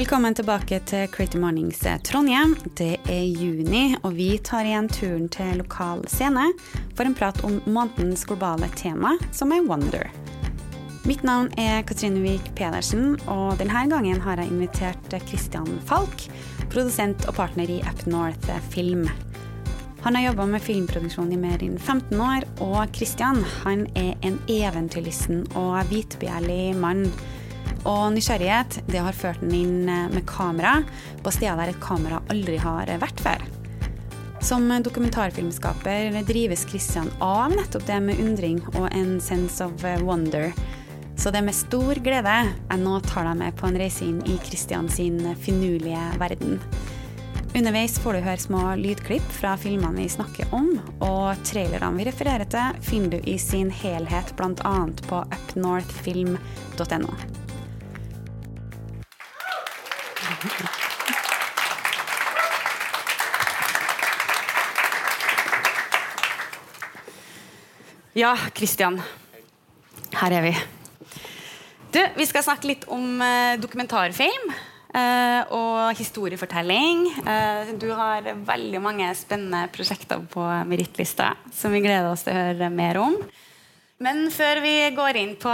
Velkommen tilbake til Creative Mornings Trondheim. Det er juni, og vi tar igjen turen til lokal scene for en prat om månedens globale tema, som er Wonder. Mitt navn er Katrine Wiik Pedersen, og denne gangen har jeg invitert Christian Falk, produsent og partner i Up North Film. Han har jobba med filmproduksjon i mer enn 15 år, og Christian han er en eventyrlysten og vitbegjærlig mann og nysgjerrighet det har ført den inn eh, med kamera på steder der et kamera aldri har vært før. Som dokumentarfilmskaper drives Christian av nettopp det med undring og en sense of wonder. Så det er med stor glede jeg nå tar deg med på en reise inn i Christian sin finurlige verden. Underveis får du høre små lydklipp fra filmene vi snakker om, og trailerne vi refererer til, finner du i sin helhet bl.a. på upnorthfilm.no. Ja, Kristian. Her er vi. Du, vi skal snakke litt om eh, dokumentarfilm eh, og historiefortelling. Eh, du har veldig mange spennende prosjekter på merittlista som vi gleder oss til å høre mer om. Men før vi går inn på,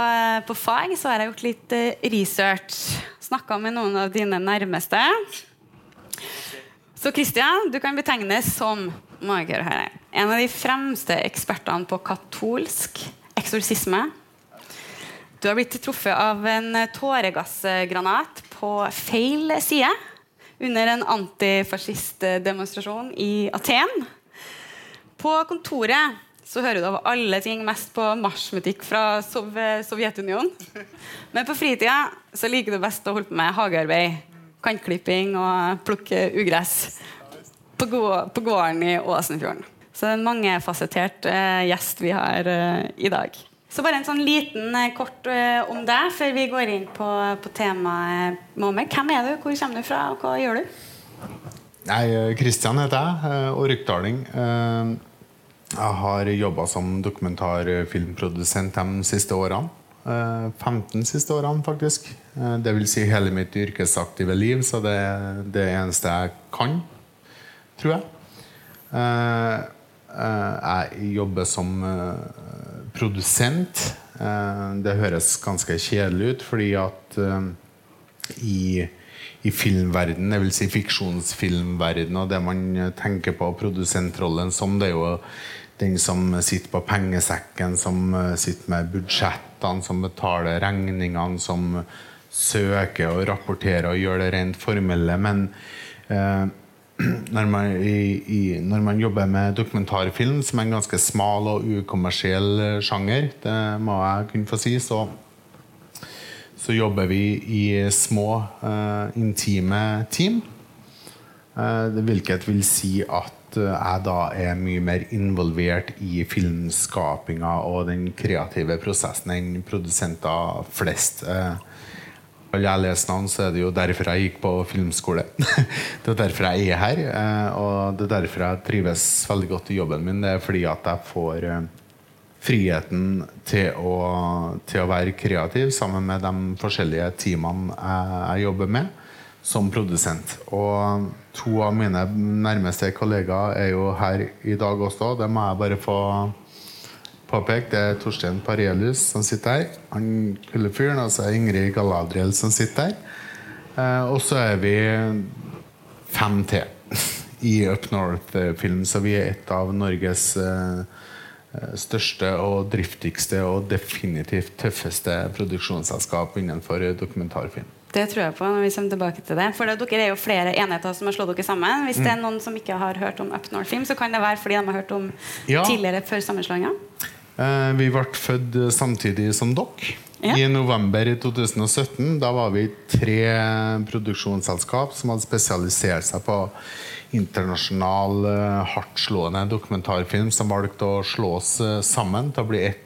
på fag, så har jeg gjort litt eh, research. Snakka med noen av dine nærmeste. Så Kristian, du kan betegnes som her, en av de fremste ekspertene på katolsk eksorsisme. Du har blitt truffet av en tåregassgranat på feil side under en antifascistdemonstrasjon i Aten. På kontoret så hører du av alle ting mest på marsjmutikk fra Sov Sovjetunionen. Men på fritida så liker du best å holde på med hagearbeid, kantklipping og plukke ugress på, på gården i Åsenfjorden. Så det er en mangefasettert eh, gjest vi har eh, i dag. Så bare en sånn liten eh, kort eh, om deg før vi går inn på, på temaet. Mohammed. Hvem er du, hvor kommer du fra, og hva gjør du? Nei, Kristian heter jeg, og rykdaling. Jeg har jobba som dokumentarfilmprodusent de siste årene. 15 siste årene, faktisk. Det vil si hele mitt yrkesaktive liv, så det er det eneste jeg kan, tror jeg. Jeg jobber som produsent. Det høres ganske kjedelig ut, fordi at i, i filmverden, det vil si fiksjonsfilmverden, og det man tenker på produsentrollen som, det er jo den som sitter på pengesekken, som sitter med budsjettene, som betaler regningene, som søker og rapporterer og gjør det rent formelle. Men eh, når, man, i, i, når, man, jobber med dokumentarfilm, som er en ganske smal og ukommersiell sjanger, det må jeg kunne få si, så, så jobber vi i små, uh, intime team. Uh, hvilket vil si at jeg da er mye mer involvert i filmskapinga og den kreative prosessen enn produsenter flest. Alle jeg leser navn, så er det jo derfor jeg gikk på filmskole. det er derfor jeg er her. Og det er derfor jeg trives veldig godt i jobben min. Det er fordi at jeg får friheten til å, til å være kreativ sammen med de forskjellige teamene jeg, jeg jobber med som produsent. Og to av mine nærmeste kollegaer er jo her i dag også. Det må jeg bare få påpeke. Det er Torstein Parelius som sitter her. Han kule fyren. Og så er Ingrid Galadriel som sitter her. Eh, og så er vi fem til i Up North-film, så vi er et av Norges eh, største og driftigste og definitivt tøffeste produksjonsselskap innenfor dokumentarfilm. Det tror jeg på. når vi kommer tilbake til det. For det, Dere er jo flere enheter som har slått dere sammen. Hvis det er mm. noen som ikke har hørt om Up North Film, så kan det være fordi de har hørt om ja. tidligere før sammenslåinga. Eh, vi ble født samtidig som dere. Ja. I november 2017 da var vi tre produksjonsselskap som hadde spesialisert seg på internasjonal, uh, hardtslående dokumentarfilm, som valgte å slås eh, sammen til å bli ett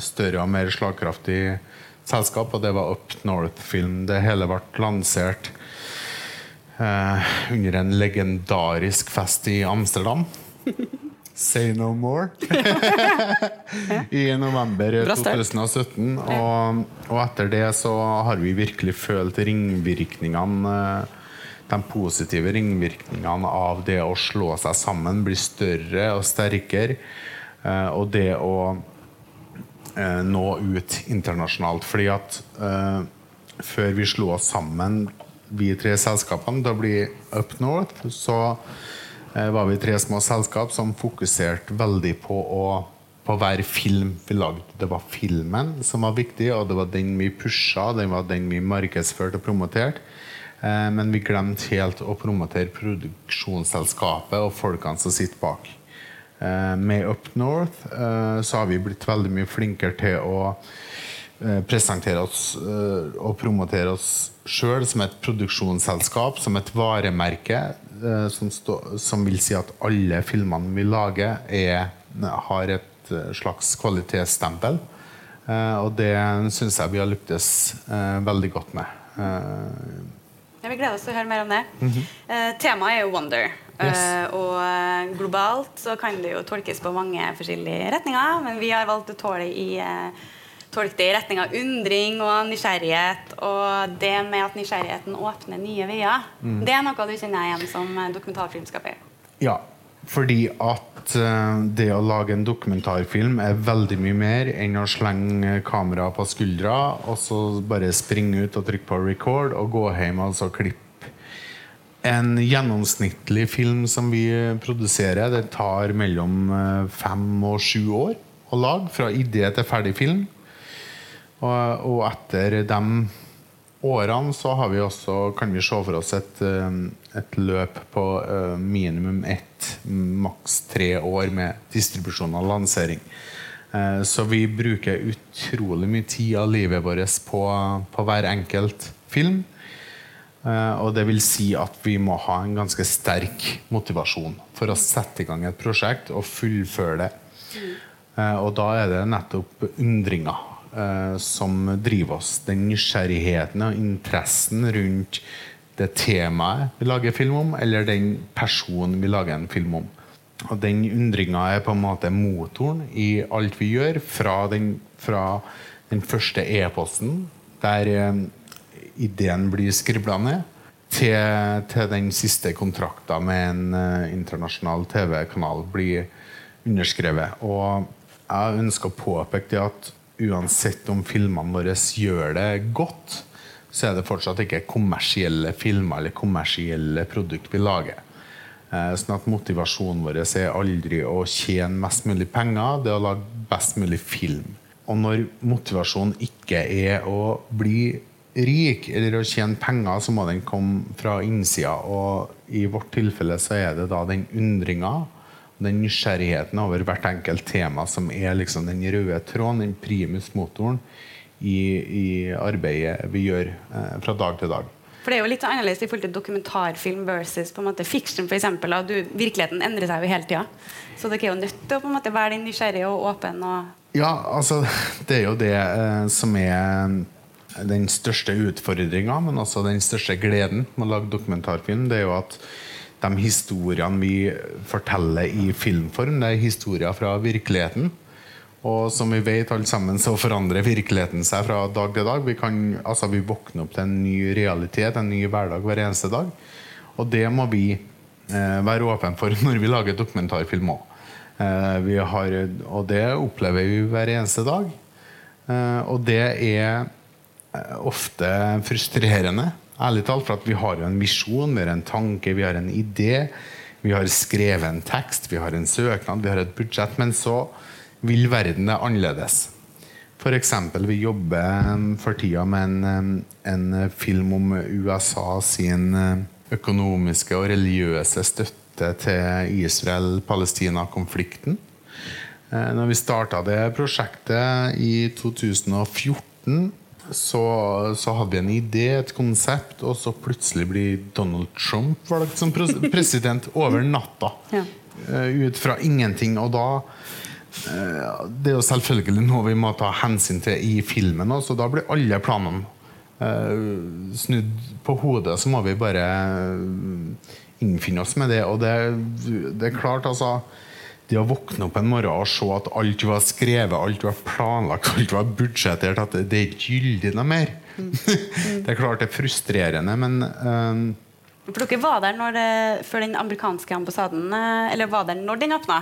større og mer slagkraftig selskap, og det var Up North Film. Det hele ble lansert eh, under en legendarisk fest i Amsterdam. Say No More i november 2017. Og, og, etter det så har vi virkelig følt ringvirkningene de positive ringvirkningene av det å slå seg sammen, blir større og sterkere. Eh, og det å eh, nå ut internasjonalt. Fordi at eh, før vi slo oss sammen, vi tre selskapene, da blir Up North, så var vi tre små selskap som fokuserte veldig på, å, på hver film vi lagde. Det var filmen som var viktig, og det var den vi pusha, den var den vi markedsførte og promoterte. Eh, men vi glemte helt å promotere produksjonsselskapet og folkene som sitter bak. Eh, med Up North så har vi blitt veldig mye flinkere til å presentere oss og promotere oss sjøl som et produksjonsselskap, som et varemerke. Eh, som, stå, som, vil si at alle filmene vi lager, er, har et eh, slags kvalitetsstempel. Eh, og det syns jeg vi har lyktes veldig godt med. Jeg vil glede oss til å høre mer om det. Mm -hmm. temaet er jo 'Wonder'. Yes. og globalt så kan det jo tolkes på mange forskjellige retninger, men vi har valgt å tåle i tolke det i retning av undring og nysgjerrighet. Og det med at nysgjerrigheten åpner nye veier, mm. det er noe du kjenner igjen som dokumentarfilmskaper? Ja, fordi at uh, det å lage en dokumentarfilm er veldig mye mer enn å slenge kameraet på skuldra og så bare springe ut og trykke på record og gå hjem og altså klippe. En gjennomsnittlig film som vi produserer, det tar mellom eh, fem og sju år å lage. Fra idé til ferdig film. Og, og, etter de årene så har vi også, kan vi se for oss et, eh, et løp på uh, minimum ett, maks tre år med distribusjon og lansering. Uh, så vi bruker utrolig mye tid av livet vårt på, på hver enkelt film. Og det vil si at vi må ha en ganske sterk motivasjon for å sette i gang et prosjekt og fullføre det. Mm. og da er det nettopp undringer eh, som driver oss. Den nysgjerrigheten og interessen rundt det temaet vi lager film om, eller den personen vi lager en film om. Og Den undringa er på en måte motoren i alt vi gjør, fra den, fra den første e-posten, der eh, ideen blir skribla ned, til, til, den siste kontrakta med en eh, internasjonal TV-kanal blir underskrevet. Og jeg ønsker å påpeke det at uansett om filmene våre gjør det godt, så er det fortsatt ikke kommersielle filmer eller kommersielle produkter vi lager. Eh, sånn at motivasjonen vår er aldri å tjene mest mulig penger, det er å lage best mulig film. Og når motivasjonen ikke er å bli rik eller å tjene penger, så må den komme fra innsida. Og i vårt tilfelle så er det da den undringa den nysgjerrigheten over hvert enkelt tema som er liksom den røde tråden, den primusmotoren, i, i arbeidet vi gjør eh, fra dag til dag. For Det er jo litt annerledes i forhold til dokumentarfilm versus på en måte fiction. For eksempel, du, virkeligheten endrer seg jo hele tida. Så dere er jo nødt til å på en måte være nysgjerrige og åpen. Og ja, altså, det er jo det eh, som er den største utfordringa, men også den største gleden med å lage dokumentarfilm. Det er jo at de historiene vi forteller i filmform, det er historier fra virkeligheten. Og som vi vet alle sammen, så forandrer virkeligheten seg fra dag til dag. Vi, kan, altså, vi våkner opp til en ny realitet, en ny hverdag hver eneste dag. Og det må vi eh, være åpne for når vi lager dokumentarfilm òg. Eh, og det opplever vi hver eneste dag. Eh, og det er eh, ofte frustrerende. Ærlig talt, for vi har jo en visjon, vi har en tanke, vi har en idé. Vi har skrevet en tekst, vi har en søknad, vi har et budsjett. Men så vil verden det annerledes. F.eks. vi jobber for tida med en, um, en, film om USA sin uh, økonomiske og religiøse støtte til Israel-Palestina-konflikten. Uh, når vi starta det prosjektet i 2014, så, så, hadde vi en idé, et konsept, og så plutselig blir Donald Trump valgt som president over natta. Ja. Uh, ut fra ingenting. Og da uh, Det er jo selvfølgelig noe vi må ta hensyn til i filmen. Så da blir alle planene uh, snudd på hodet. Så må vi bare innfinne oss med det. Og det, det er klart, altså det å våkne opp en morgen og se at alt var skrevet, alt var planlagt, alt var budsjettert, at det, er ikke gyldig noe mer. det er klart det er frustrerende, men um, For dere var der når det, før den amerikanske ambassaden eh, Eller var der når den åpna?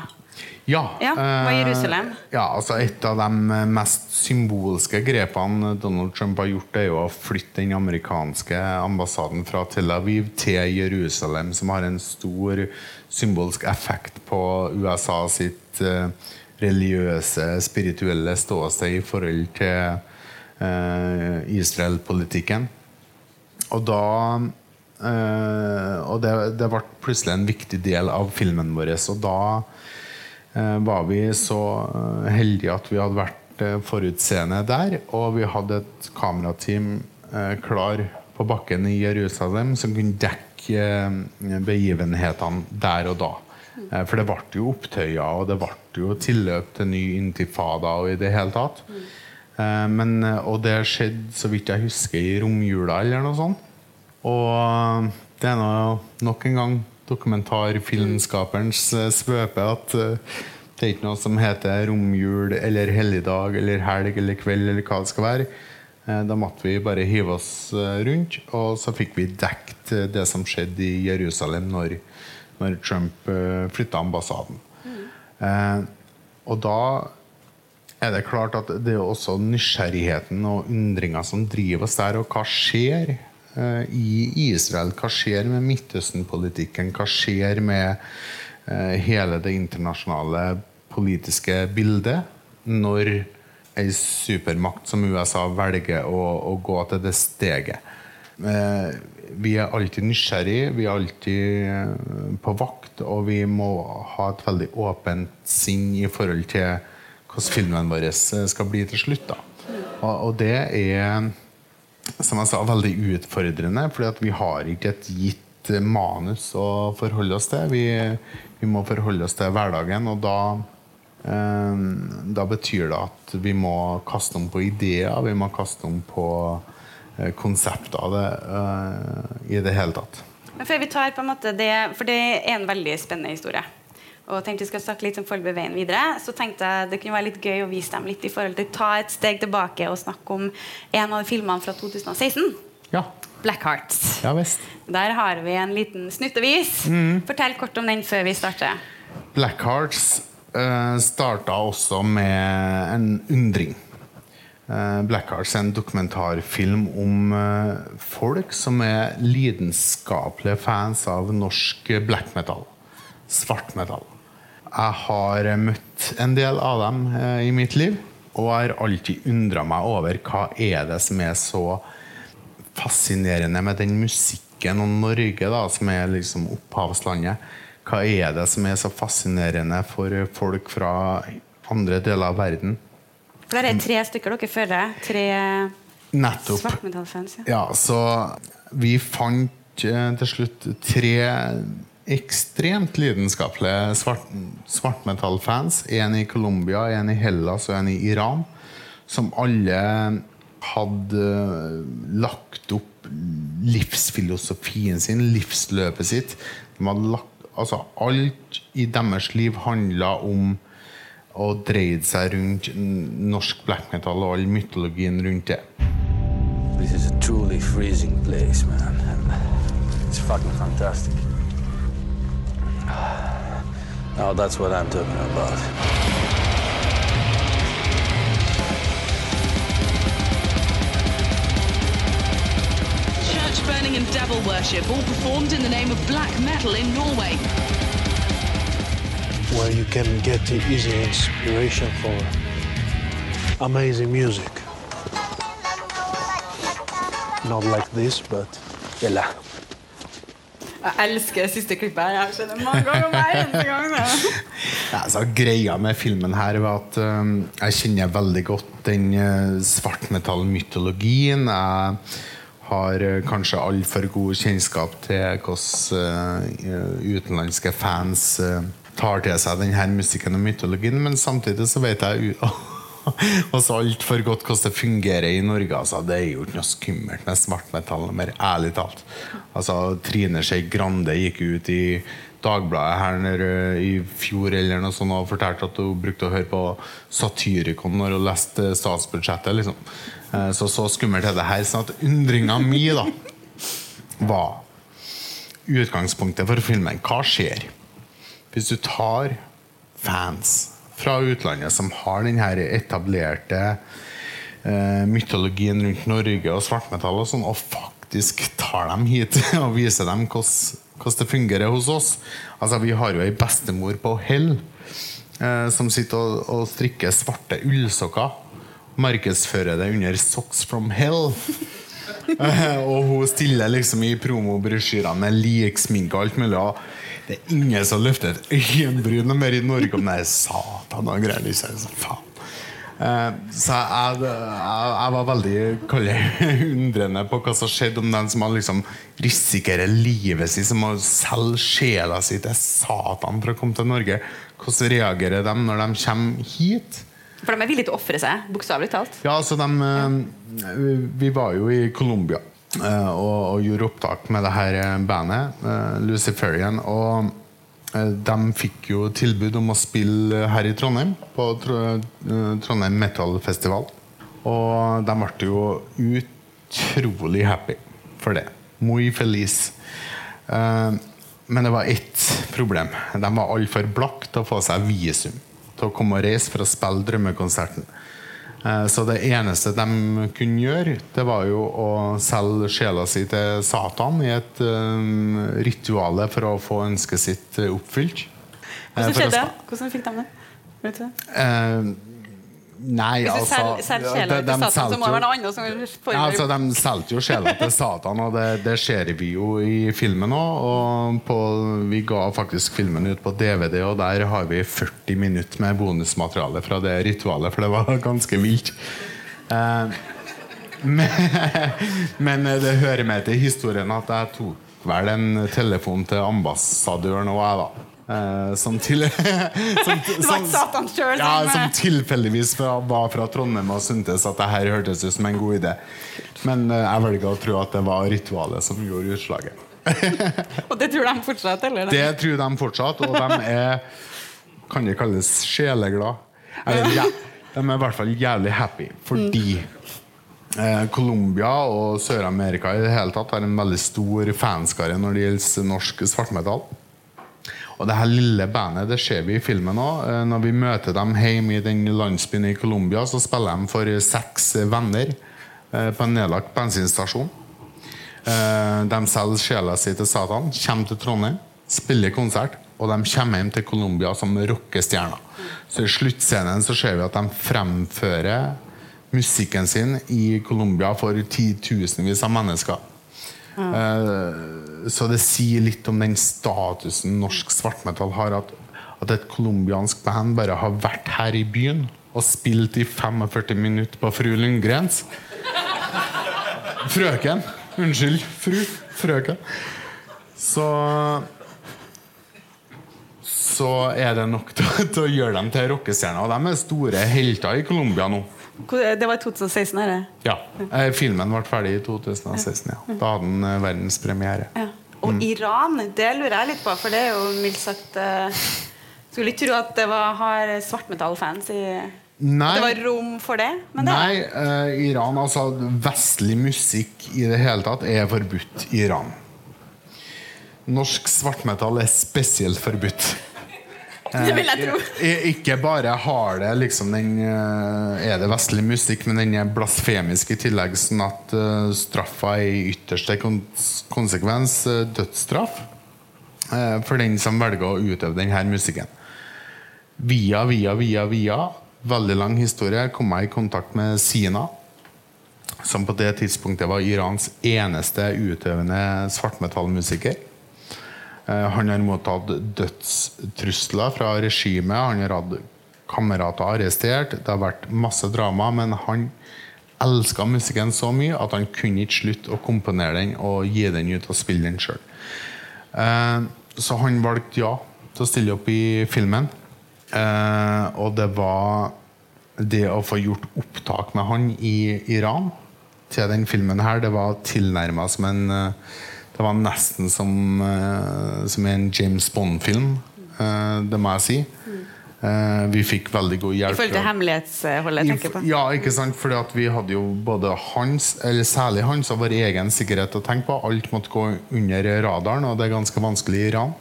Ja. Ja, var eh, Jerusalem. ja, altså Et av de mest symbolske grepene Donald Trump har gjort, er jo å flytte den amerikanske ambassaden fra Tel Aviv til Jerusalem, som har en stor symbolsk effekt på USA sitt eh, religiøse, spirituelle ståsted i forhold til eh, Israel-politikken. Og da eh, Og det, det ble plutselig en viktig del av filmen vår. Og da var vi så heldige at vi hadde vært forutseende der. Og vi hadde et kamerateam klar på bakken i Jerusalem som kunne dekke begivenhetene der og da. Eh, For det ble jo opptøyer, og det ble jo tilløp til ny intifada og i det hele tatt. Eh, Men, eh, og det skjedde, så vidt jeg husker, i romjula eller noe sånt. Og eh, det er nå nok en gang dokumentarfilmskaperens eh, svøpe at eh, det er ikke noe som heter romjul eller helligdag eller helg eller kveld eller hva det skal være. Eh, Da måtte vi bare hive oss eh, rundt, og så fikk vi dekt eh, det som skjedde i Jerusalem når, når Trump flytta ambassaden. Eh, og da er det klart at det er også nysgjerrigheten og undringa som driver oss der. Og hva skjer eh, i Israel? Hva skjer med Midtøsten-politikken? Hva skjer med eh, hele det internasjonale politiske bildet når ei supermakt som USA velger å, å gå til det steget? Eh, vi er alltid nysgjerrig, vi er alltid eh, på vakt, og vi må ha et veldig åpent sinn i forhold til hvordan filmen vår eh, skal bli til slutt. Og, og det er, som jeg sa, veldig utfordrende, fordi vi har ikke et gitt manus å forholde oss til. Vi, vi må forholde oss til hverdagen, og da eh, da betyr det at vi må kaste om på ideer, vi må kaste om på eh, konsepter av det, eh, i det hele tatt. Men før vi tar på en måte det, For det er en veldig spennende historie. Og tenkte vi skal snakke litt om foreløpig veien videre. Så tenkte jeg det kunne være litt gøy å vise dem litt i forhold til ta et steg tilbake og snakke om en av filmene fra 2016. Ja. Black Hearts. Ja. Der har vi en liten snuttevis. Fortell kort om den før vi starter. Black Hearts uh, starta også med en undring. Eh, Black Hearts er en dokumentarfilm om eh, folk som er lidenskapelige fans av norsk black metal. Svart metal. Jeg har møtt en del av dem eh, i mitt liv, og har alltid undra meg over hva er det som er så fascinerende med den musikken og Norge, da, som er liksom opphavslandet. Hva er det som er så fascinerende for folk fra andre deler av verden? For Der er tre stykker dere følger? Tre svartmetallfans. Ja. Ja, så vi fant eh, til slutt tre ekstremt lidenskapelige svart, svartmetallfans. En i Colombia, en i Hellas og en i Iran. Som alle hadde lagt opp livsfilosofien sin, livsløpet sitt. De hadde lagt, altså alt i deres liv handla om og dreide seg rundt norsk black metal og all mytologien rundt det. This is a truly freezing place, man. And it's fucking fantastic. Now that's what I'm talking about. Church burning and devil worship, all performed in the name of black metal in Norway. Where you can get easy inspiration for amazing music. Not like this, but Ella. Jeg elsker det siste klippet. her. Jeg har sett det mange ganger hver eneste gang. Ja, altså, greia med filmen her var at um, jeg kjenner veldig godt den uh, svartmetallmytologien. Jeg har uh, kanskje altfor god kjennskap til hvordan uh, utenlandske fans uh, tar til seg denne musikken og mytologien, men samtidig så vet jeg også altfor godt hvordan det fungerer i Norge. Altså, det er jo ikke noe skummelt med svartmetall mer, ærlig talt. Altså, Trine Skei Grande gikk ut i Dagbladet her når, eh, i fjor eller noe sånt, og fortalte at hun brukte å høre på Satyricon når hun leste statsbudsjettet. Liksom. Eh, Så så skummelt er det her. sånn at undringa mi da var utgangspunktet for filmen. Hva skjer hvis du tar fans fra utlandet som har den etablerte eh, mytologien rundt Norge og svartmetall og sånn, og faktisk tar dem hit og viser dem hvordan det fungerer hos oss. Altså, vi har jo ei bestemor på hell eh, som sitter og, og strikker svarte ullsokker. Markedsfører det under 'Socks from Hell'. Eh, og hun stiller liksom i promobrosjyrene med liksminke og alt mulig. Det er ingen som løfter et øyenbryn mer i Norge om det er satan og greier. Så faen. Eh, Så jeg, jeg, jeg var veldig kalle undrende på hva som skjedde om den som har liksom risikerer livet sitt, som må selge sjela si til Satan for å komme til Norge. Hvordan reagerer de når de kommer hit? For de er villige til å ofre seg, bokstavelig talt. Ja, altså de, eh, Vi var jo i Colombia og, og gjorde opptak med det her eh, bandet, eh, Luciferian. Og eh, de fikk jo tilbud om å spille her i Trondheim, på Tro, eh, Trondheim Metal Festival. Og de ble jo utrolig happy for det. Muy feliz. Eh, men det var ett problem. De var altfor blakke til å få seg visum til å komme og reise for å spille drømmekonserten. Eh, Så det eneste de kunne gjøre, det var jo å selge sjela si til Satan i et um, rituale for å få ønsket sitt eh, oppfylt. Eh, Hvordan å skjedde det? Hvordan fikk de det? Vet du det? Nei, Hvis du altså selger sjela til Satan, så må det være noe annet som ja, altså, De solgte jo sjela til Satan, og det, det ser vi jo i filmen òg. Og vi ga faktisk filmen ut på DVD, og der har vi 40 minutter med bonusmateriale fra det ritualet, for det var ganske vilt. Eh, men, men det hører med til historien at jeg tok vel en telefon til ambassadøren og jeg, da. Eh, som til som, Det var ikke Satan selv ja, som, som eh, tilfeldigvis fra, var fra Trondheim og syntes at det her hørtes ut som en god idé. Men uh, jeg velger å tro at det var ritualet som gjorde utslaget. Og det tror de fortsatt, eller? Det tror de fortsatt, og de er Kan det kalles sjeleglad? Eller, ja, de er i hvert fall jævlig happy fordi eh, Colombia og Sør-Amerika i det hele tatt har en veldig stor fanskare når det gjelder norsk svartmetall. Og det her lille bandet det ser vi i filmen òg. Når vi møter dem hjemme i den landsbyen i Colombia, så spiller de for seks venner eh, på en nedlagt bensinstasjon. Eh, De selger sjela si til Satan, kommer til Trondheim, spiller konsert, og de kommer hjem til Colombia som rockestjerner. Så i sluttscenen så ser vi at de fremfører musikken sin i Colombia for titusenvis av mennesker. Eh, Så det sier litt om den statusen norsk svartmetall har. At, at et colombiansk band bare har vært her i byen og spilt i 45 minutter på Fru Lundgrens. Frøken. Unnskyld. Fru. Frøken. Så Så er det nok til, til å gjøre dem til rockestjerner. Og de er store helter i Colombia nå. Det var i 2016, her, Ja. Eh, Filmen ble ferdig i 2016. Ja. Da hadde den eh, verdenspremiere. ja. Og Iran, det lurer jeg litt på, for det er jo mildt sagt uh, Skulle ikke tro at det var, har svartmetallfans i Nei. Det var rom for det, men det Nei, eh, Iran, altså vestlig musikk i det hele tatt er forbudt i Iran. Norsk svartmetall er spesielt forbudt. Det vil jeg tro. Ikke bare har det liksom den eh, Er det vestlig musikk, men den er blasfemisk i tillegg, sånn at eh, straffa er i ytterste konsekvens eh, dødsstraff eh, for den som velger å utøve denne musikken. Via, via, via, via, veldig lang historie, kom jeg i kontakt med Sina, som på det tidspunktet var Irans eneste utøvende svartmetallmusiker. Eh, Han har mottatt dødstrusler fra regimet. Han har hatt kamerater arrestert. Det har vært masse drama, men han elska musikken så mye at han kunne ikke slutte å komponere den og gi den ut og spille den sjøl. Så han valgte ja til å stille opp i filmen. Eh, Og det var det å få gjort opptak med han i Iran til den filmen her, det var tilnærma som en eh, Det var nesten som, eh, som en James Bond-film. eh, det må jeg si. Eh, vi fikk veldig god hjelp. I forhold til hemmelighetsholdet, tenker på. ja, ikke sant? Fordi vi hadde jo både hans, eller særlig hans, og vår egen sikkerhet å tenke på. Alt måtte gå under radaren, og det er ganske vanskelig i Iran.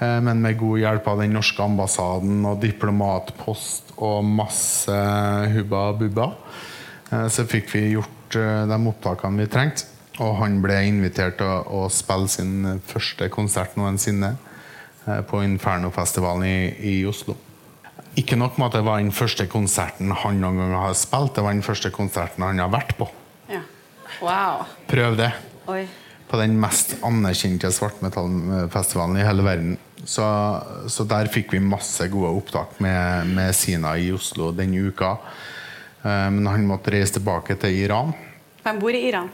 Men med god hjelp av den norske ambassaden og diplomatpost og masse hubba bubba, så fikk vi gjort de opptakene vi trengte. Og han ble invitert til å, å spille sin første konsert noensinne eh, på Inferno-festivalen i, i Oslo. Ikke nok med at det var den første konserten han noen gang har spilt, det var den første konserten han har vært på. Ja. Wow. Prøv det. Oi. På den mest anerkjente svartmetallfestivalen i hele verden. Så, så der fikk vi masse gode opptak med, med Sina i Oslo den uka. Eh, Men han måtte reise tilbake til Iran. Han bor i Iran.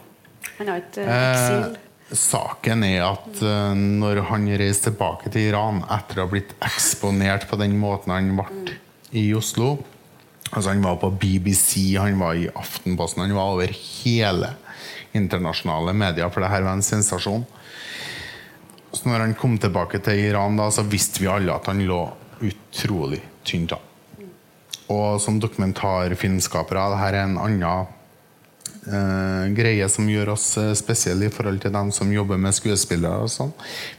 Han har et uh, Eh, eksil. saken er at eh, når han reiste tilbake til Iran etter å ha blitt eksponert på den måten han ble i Oslo Altså Han var på BBC, han var i Aftenposten, han var over hele internasjonale medier, for det her var en sensasjon. Så når han kom tilbake til Iran, da, så visste vi alle at han lå utrolig tynt an. Og som dokumentarfilmskapere, det her er en annen eh, greie som gjør oss eh, spesielle i forhold til dem som jobber med skuespillere. og sånn.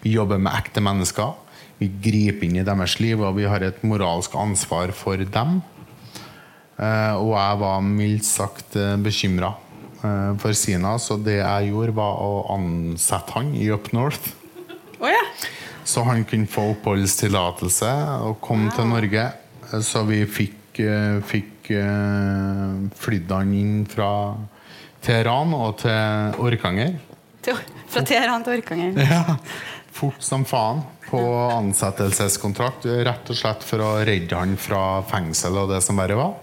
Vi jobber med ekte mennesker. Vi griper inn i deres liv, og vi har et moralsk ansvar for dem. Eh, og jeg var mildt sagt bekymra for Sina, så det jeg gjorde, var å ansette han i Up North. Oh, ja. Så han kunne få oppholdstillatelse og komme til Norge. Så vi fikk, eh, fikk eh, flydd han inn fra Teheran og til Orkanger. Til, fra Teheran til Orkanger. Ja, Fort som faen på ansettelseskontrakt. Rett og slett for å redde han fra fengsel og det som verre var.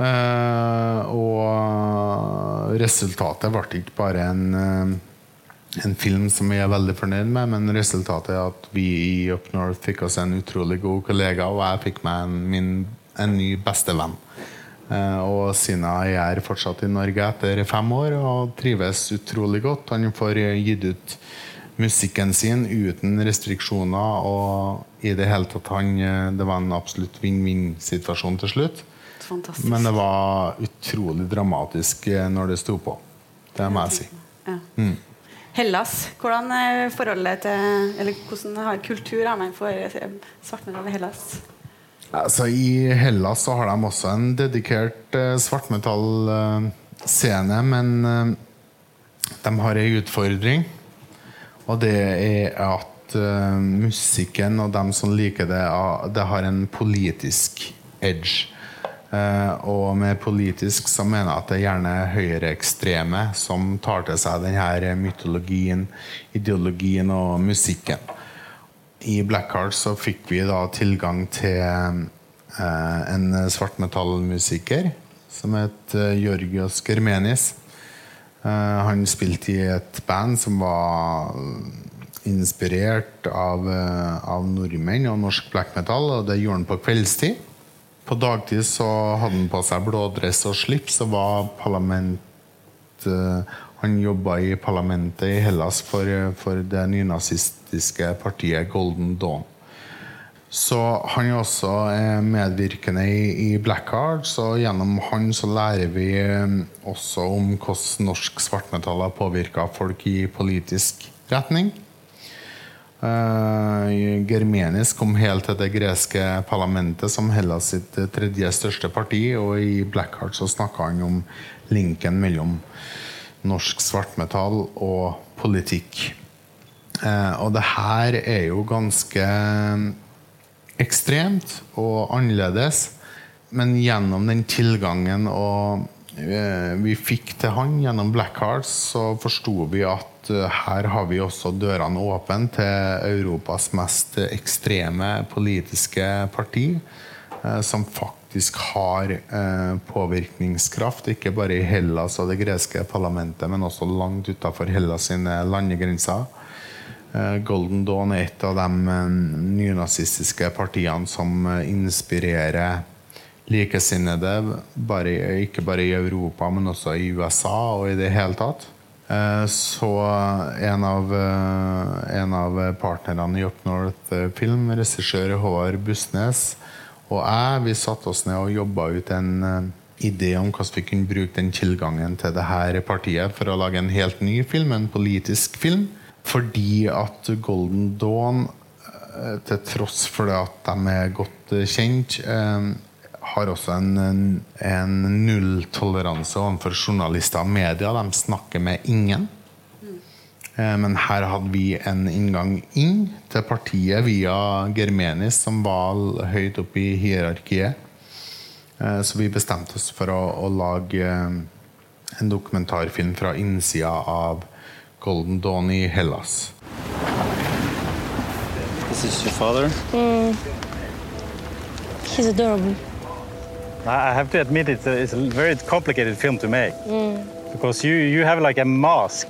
Eh, og resultatet ble ikke bare en, eh, en film som vi er veldig fornøyd med, men resultatet er at vi i Up North fikk oss en utrolig god kollega, og jeg fikk meg en, min, en ny bestevenn. Eh, og Sina er fortsatt i Norge etter fem år og trives utrolig godt. Han får gitt ut musikken sin uten restriksjoner, og i det hele tatt han, eh, det var en absolutt vinn-vinn-situasjon til slutt. Fantastisk. Men det var utrolig dramatisk eh, når det sto på. Det må jeg si. Ja. Hellas, hvordan er forholdet til Eller hvordan har kultur har man for eh, svartmetall i Hellas? Altså, I Hellas så har de også en dedikert eh, svartmetallscene, men eh, de har ei utfordring. Og det er at eh, musikken og dem som liker det, det har en politisk edge. Eh, og med politisk så mener jeg at det er gjerne høyreekstreme som tar til seg denne mytologien, ideologien og musikken. I Blackheart så fikk vi da tilgang til eh, en svartmetallmusiker som het eh, Georgios Germenis. Eh, han spilte i et band som var inspirert av, eh, av nordmenn og norsk black metal, og det gjorde han på kveldstid. På dagtid så hadde han på seg blådress og slips og var parlament eh, Han jobba i parlamentet i Hellas for, for det nynazistiske partiet Golden Dawn. Så han er også eh, medvirkende i, Blackhearts, Blackheart, så gjennom han så lærer vi eh, også om hvordan norsk svartmetall har påvirka folk i politisk retning. Germenisk Germenis kom helt til det greske parlamentet som Hellas sitt eh, tredje største parti, og i Blackheart så snakka han om linken mellom norsk svartmetall og politikk. Eh, og det her er jo ganske ekstremt og annerledes, men gjennom den tilgangen og eh, vi fikk til han gjennom Blackhearts, så forsto vi at eh, her har vi også dørene åpne til Europas mest ekstreme politiske parti, som faktisk har påvirkningskraft, ikke bare i Hellas og det greske parlamentet, men også langt utafor Hellas sine landegrenser. Eh, Golden Dawn er et av de eh, nynazistiske partiene som eh, inspirerer likesinnede, bare, ikke bare i Europa, men også i USA og i det hele tatt. Så en av, en av partnerne i Up North Film, regissør Håvard Bussnes, og jeg, vi satte oss ned og jobba ut en idé om hvordan vi kunne bruke den tilgangen til det her partiet for å lage en helt ny film, en politisk film. Fordi at Golden Dawn, eh, til tross for det at de er godt eh, kjent, eh, har også en, en, en nulltoleranse overfor journalister og media. De snakker med ingen. Men her hadde vi en inngang inn til partiet via Germenis, som var høyt oppe i hierarkiet. Så vi bestemte oss for å, å lage en dokumentarfilm fra innsida av Golden Dawn i Hellas. This is your father? He's adorable. I I have to admit it's a, it's a very complicated film to make. Because you, you have like a mask.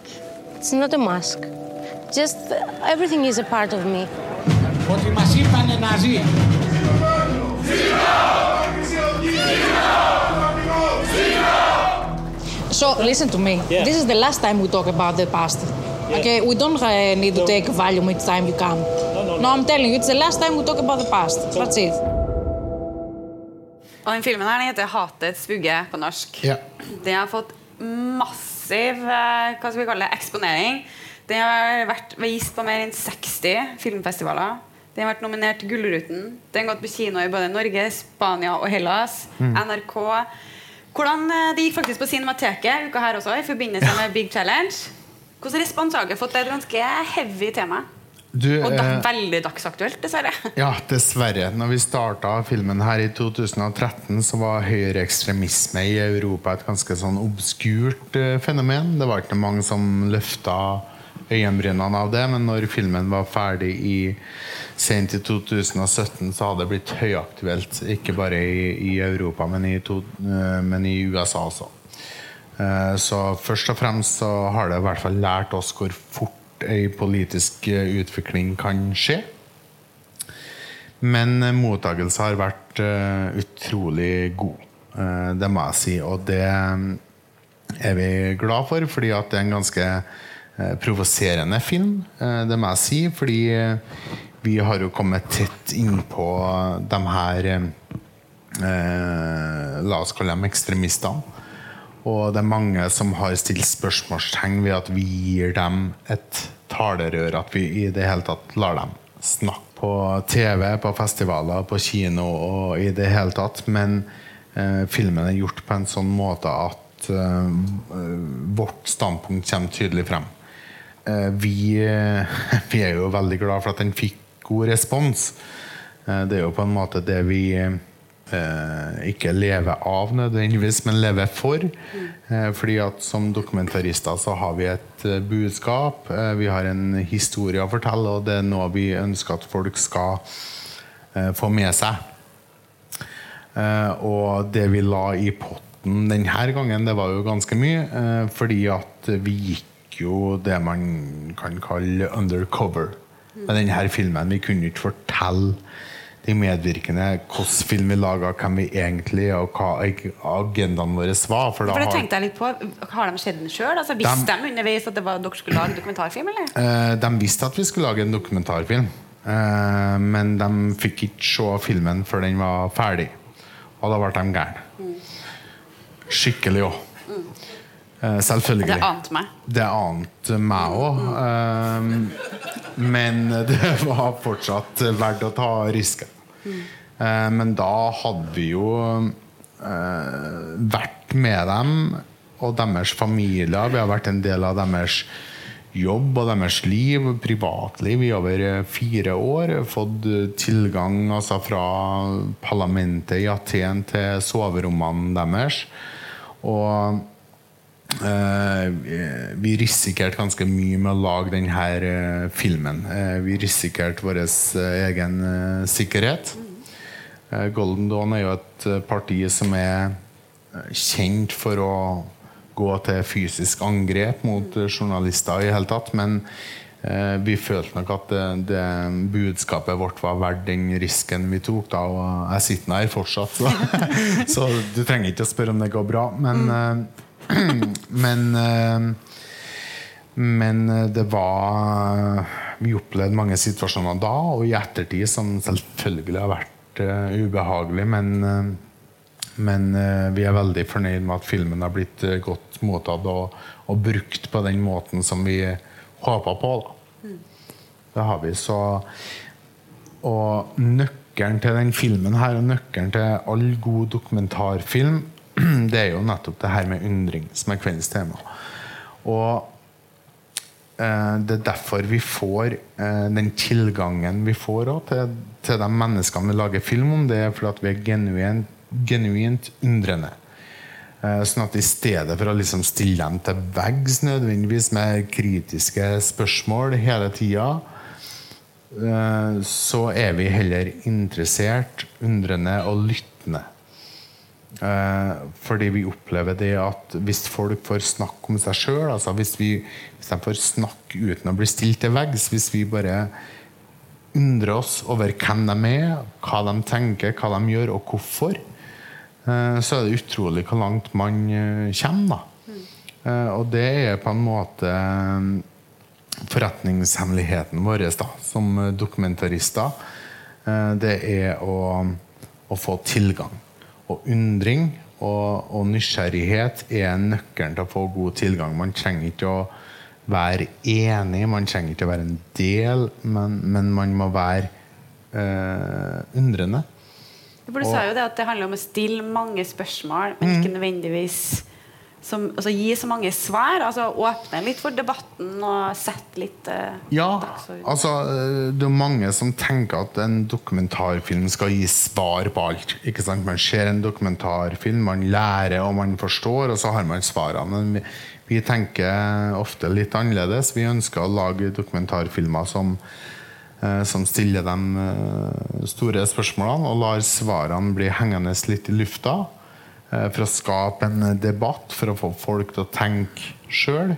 It's not a mask. Just uh, everything is a part of me. Ότι μας είπανε Ναζί. So listen to me. Yeah. This is the last time we talk about the past. Okay, we don't uh, need to take volume each time you come. no, no, I'm telling you, it's the last time we talk about the past. That's it. Og den filmen her den heter 'Hatets vugge' på norsk. Yeah. Den har fått massiv eh, hva skal vi kalle det, eksponering. Den har vært vist på mer enn 60 filmfestivaler. Den har vært nominert til Gullruten. Den har gått på kino i både Norge, Spania og Hellas. NRK. Hvordan eh, Det gikk faktisk på Cinemateket uka her også, i forbindelse med Big Challenge. Hvordan respons har dere fått? Det er et ganske heavy tema. Du, Og da, eh, veldig dagsaktuelt, dessverre. Ja, dessverre. Når vi starta filmen her i 2013, så var høyreekstremisme i Europa et ganske sånn obskurt eh, fenomen. Det var ikke mange som løfta øyenbrynene av det, men når filmen var ferdig i sent i 2017, så hadde det blitt høyaktuelt. Ikke bare i, i Europa, men i, to, eh, men i USA også. Eh, Så først og fremst så har det i hvert fall lært oss hvor fort ei politisk eh, utvikling kan skje. Men eh, har vært utrolig god. Det må jeg si. Og det er vi glad for, fordi at det er en ganske provoserende film. Eh, det må jeg si, fordi eh, vi har jo kommet tett innpå de her eh, eh, La oss kalle dem ekstremistene. Og det er mange som har stilt spørsmålstegn ved at vi gir dem et talerør. At vi i det hele tatt lar dem snakke på TV, på festivaler, på kino og i det hele tatt. Men eh, filmen er gjort på en sånn måte at eh, vårt standpunkt kommer tydelig frem. Eh, vi, eh, vi er jo veldig glad for at den fikk god respons. Eh, det er jo på en måte det vi ikke lever av nødvendigvis, men lever for. Fordi at som dokumentarister så har vi et budskap, vi har en historie å fortelle, og det er noe vi ønsker at folk skal få med seg. Og det vi la i potten denne gangen, det var jo ganske mye. fordi at vi gikk jo det man kan kalle undercover med denne filmen. Vi kunne ikke fortelle de medvirkende hvilken film vi laga, hvem vi egentlig og hva agendaen vår var. For For det tenkte jeg litt på. Har de sett den sjøl? Altså, visste de underveis at det var, dere skulle lage dokumentarfilm? eller? Eh, de visste at vi skulle lage en dokumentarfilm, eh, men de fikk ikke se filmen før den var ferdig. Og da ble de gærne. Skikkelig òg. Selvfølgelig. Det ante meg. Det ante meg òg. men det var fortsatt verdt å ta risken. Eh, men da hadde vi jo uh, vært med dem og deres familier. Vi har vært en del av deres jobb og deres liv, privatliv, i over eh, fire år. Fått eh, tilgang altså, fra parlamentet i Aten til soverommene deres. Og Eh, vi- vi risikerte ganske mye med å lage denne eh, filmen. Eh, vi risikerte vår eh, egen eh, sikkerhet. Eh, Golden Dawn er jo et eh, parti som er eh, kjent for å gå til fysisk angrep mot eh, journalister i hele tatt. Men eh, vi følte nok at det, det budskapet vårt var verdt den risken vi tok. da, Og jeg sitter her fortsatt, så, så du trenger ikke å spørre om det går bra. Men, eh, men eh, Men eh, det var Vi opplevde mange situasjoner da og i ettertid som selvfølgelig har vært uh, ubehagelig, men, uh, men uh, vi er veldig fornøyd med at filmen har blitt godt mottatt og, og, brukt på den måten som vi håpa på. Da. Mm. Det har vi. Så Og nøkkelen til den filmen her, og nøkkelen til all god dokumentarfilm, det er jo nettopp det her med undring, som er kveldens tema. Og Eh, det er derfor vi får eh, den tilgangen vi får til, til, de menneskene vi lager film om. Det er fordi vi er genuint, genuint undrende. Eh, sånn at i stedet for å liksom stille dem til veggs nødvendigvis med kritiske spørsmål hele tida, så er vi heller interessert, undrende og lyttende. Eh, fordi vi opplever det at hvis folk får snakke om seg sjøl, altså hvis, hvis, de får snakke uten å bli stilt til veggs, hvis vi bare undrer oss over hvem de er, hva de tenker, hva de gjør, og hvorfor, eh, så er det utrolig hvor langt man eh, kommer. Mm. Og det er på en måte forretningshemmeligheten vår da, som dokumentarister. Det er å, å få tilgang. Og undring og, og, nysgjerrighet er nøkkelen til å få god tilgang. Man trenger ikke å være enig, man trenger ikke å være en del, men, men man må være øh, undrende. For Du sa jo det at det handler om å stille mange spørsmål, men ikke mm. nødvendigvis som, altså, gi så mange svar? Altså Åpne litt for debatten og sette litt uh, Ja, altså eh, det er mange som tenker at en dokumentarfilm skal gi svar på alt. Ikke sant? Man ser en dokumentarfilm, man lærer og man forstår, og så har man svarene. Men vi, vi tenker ofte litt annerledes. Vi ønsker å lage dokumentarfilmer som uh, som stiller de store spørsmålene og lar svarene bli hengende litt i lufta. Eh, for å skape en debatt, for å få folk til å tenke sjøl.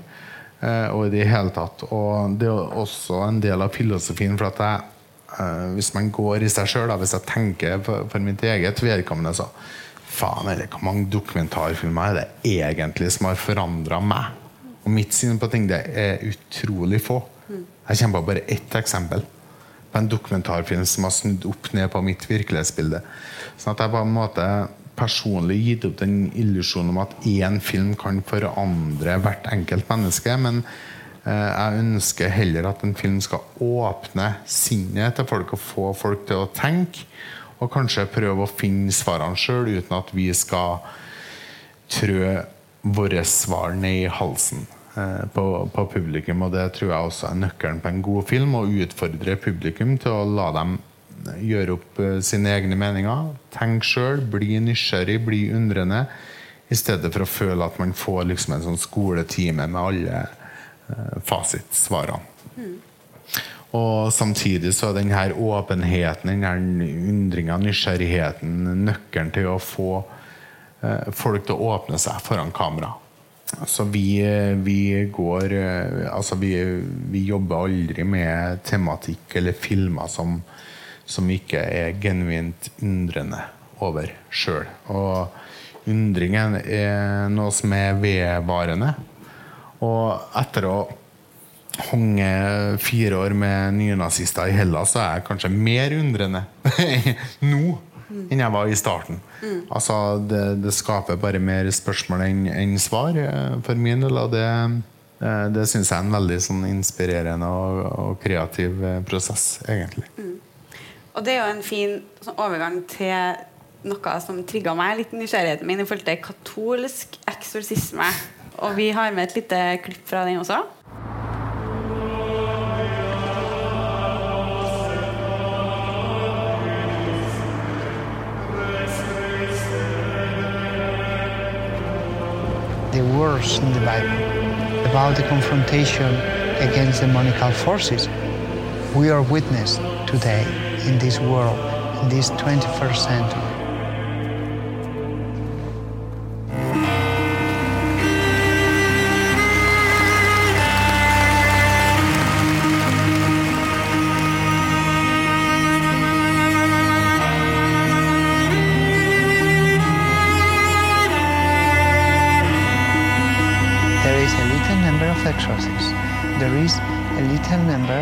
Eh, og i det hele tatt. Og det er også en del av filosofien. for at jeg, eh, Hvis man går i seg sjøl, hvis jeg tenker for, mitt eget vedkommende, så faen eller hvor mange dokumentarfilmer er det egentlig som har forandra meg? Og mitt syn på ting det er utrolig få. Jeg kommer på bare ett eksempel. På en dokumentarfilm som har snudd opp ned på mitt virkelighetsbilde. Sånn at jeg på en måte personlig gitt opp den illusjonen om at én film kan forandre hvert enkelt menneske. Men eh, jeg ønsker heller at en film skal åpne sinnet til folk og få folk til å tenke. Og kanskje prøve å finne svarene sjøl, uten at vi skal trø våre svar ned i halsen eh, på, på, publikum. Og det tror jeg også er nøkkelen på en god film. Å utfordre publikum til å la dem gjøre opp eh, sine egne meninger. Tenk sjøl, bli nysgjerrig, bli undrende. I stedet for å føle at man får liksom en sånn skoletime med alle uh, fasitsvarene. Mm. Og samtidig så er denne åpenheten, denne undringa, nysgjerrigheten, nøkkelen til å få uh, folk til å åpne seg foran kamera. Altså vi, vi går Altså vi, vi jobber aldri med tematikk eller filmer som som ikke er genuint undrende over sjøl. Og undringen er noe som er vedvarende. Og etter å honge fire år med nynazister i Hellas, så er jeg kanskje mer undrende nå enn jeg var i starten. Mm. Altså, det, det, skaper bare mer spørsmål enn, enn svar eh, for min del. Og det, eh, det syns jeg er en veldig sånn, inspirerende og, og, kreativ eh, prosess, egentlig. Mm. Og det er jo en fin sånn, overgang til noe som trigga meg litt nysgjerrigheten min i forhold til katolsk eksorsisme. Og vi har med et lite klipp fra den også. The words in the Bible about the confrontation against demonical forces we are witness today in this world, in this 21st century. There is a little number of exorcists there is a little number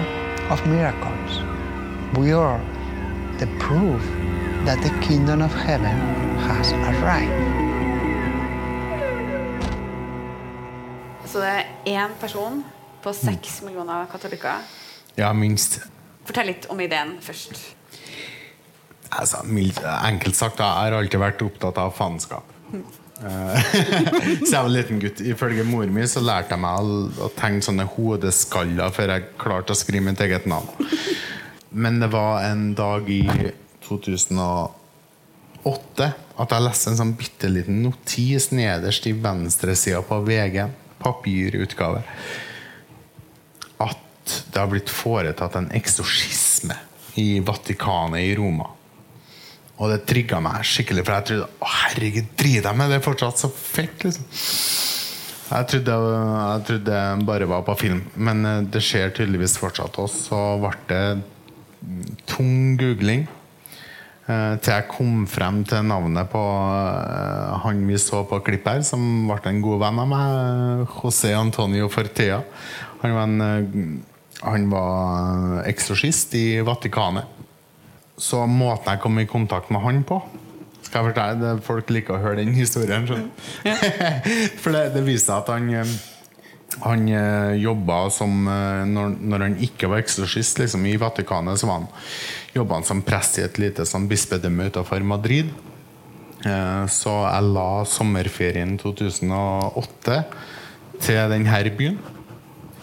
of miracles. We are that the kingdom of heaven has arrived. Så det er én person på seks millioner katolikker. Ja, minst. Fortell litt om ideen først. Altså, enkelt sagt, da, jeg har alltid vært opptatt av faenskap. Eh, så jeg var en liten gutt. Ifølge mor mi så lærte jeg meg å, å tegne sånne hodeskaller før jeg klarte å skrive mitt eget navn. Men det var en dag i 2008 at jeg leste en sånn bitte liten notis nederst i venstresida på VG, papirutgave, at det har blitt foretatt en eksorsisme i Vatikanet i Roma. Og det trigga meg skikkelig, for jeg trodde å herregud, driter jeg med det fortsatt? Så fett, liksom. Jeg trodde, jeg trodde det bare var på film, men eh, det skjer tydeligvis fortsatt. Og så ble det tung googling til jeg kom frem til navnet på eh, han vi så på klipp her, som ble en god venn av meg, José Antonio Fortea. Han var, en, eh, han var eksorsist i Vatikanet. Så måten jeg kom i kontakt med han på Skal jeg fortelle det, Folk liker å høre den historien. du? For det, det viser at han eh, han eh, jobba som eh, når, når han ikke var eksorsist liksom, i Vatikanet, så var han, jobba han som prest i et lite sånn, bispedømme utenfor Madrid. Eh, så jeg la sommerferien 2008 til denne byen.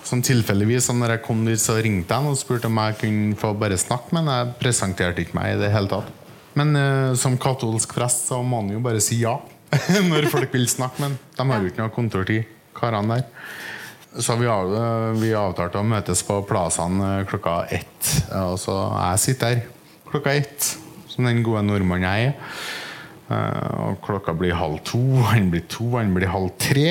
Som tilfeldigvis, når jeg kom dit, så ringte han og spurte om jeg kunne få bare snakke, men jeg presenterte ikke meg i det hele tatt. Men eh, som katolsk prest så må han jo bare si ja når folk vil snakke, men de har jo ikke noe kontortid, karene der. Så vi, av, vi avtalte å møtes på Plazaen eh, klokka ett. Og så jeg sitter her klokka ett, som den gode nordmannen jeg er. Eh, Og klokka blir halv to, han blir to, han blir halv tre.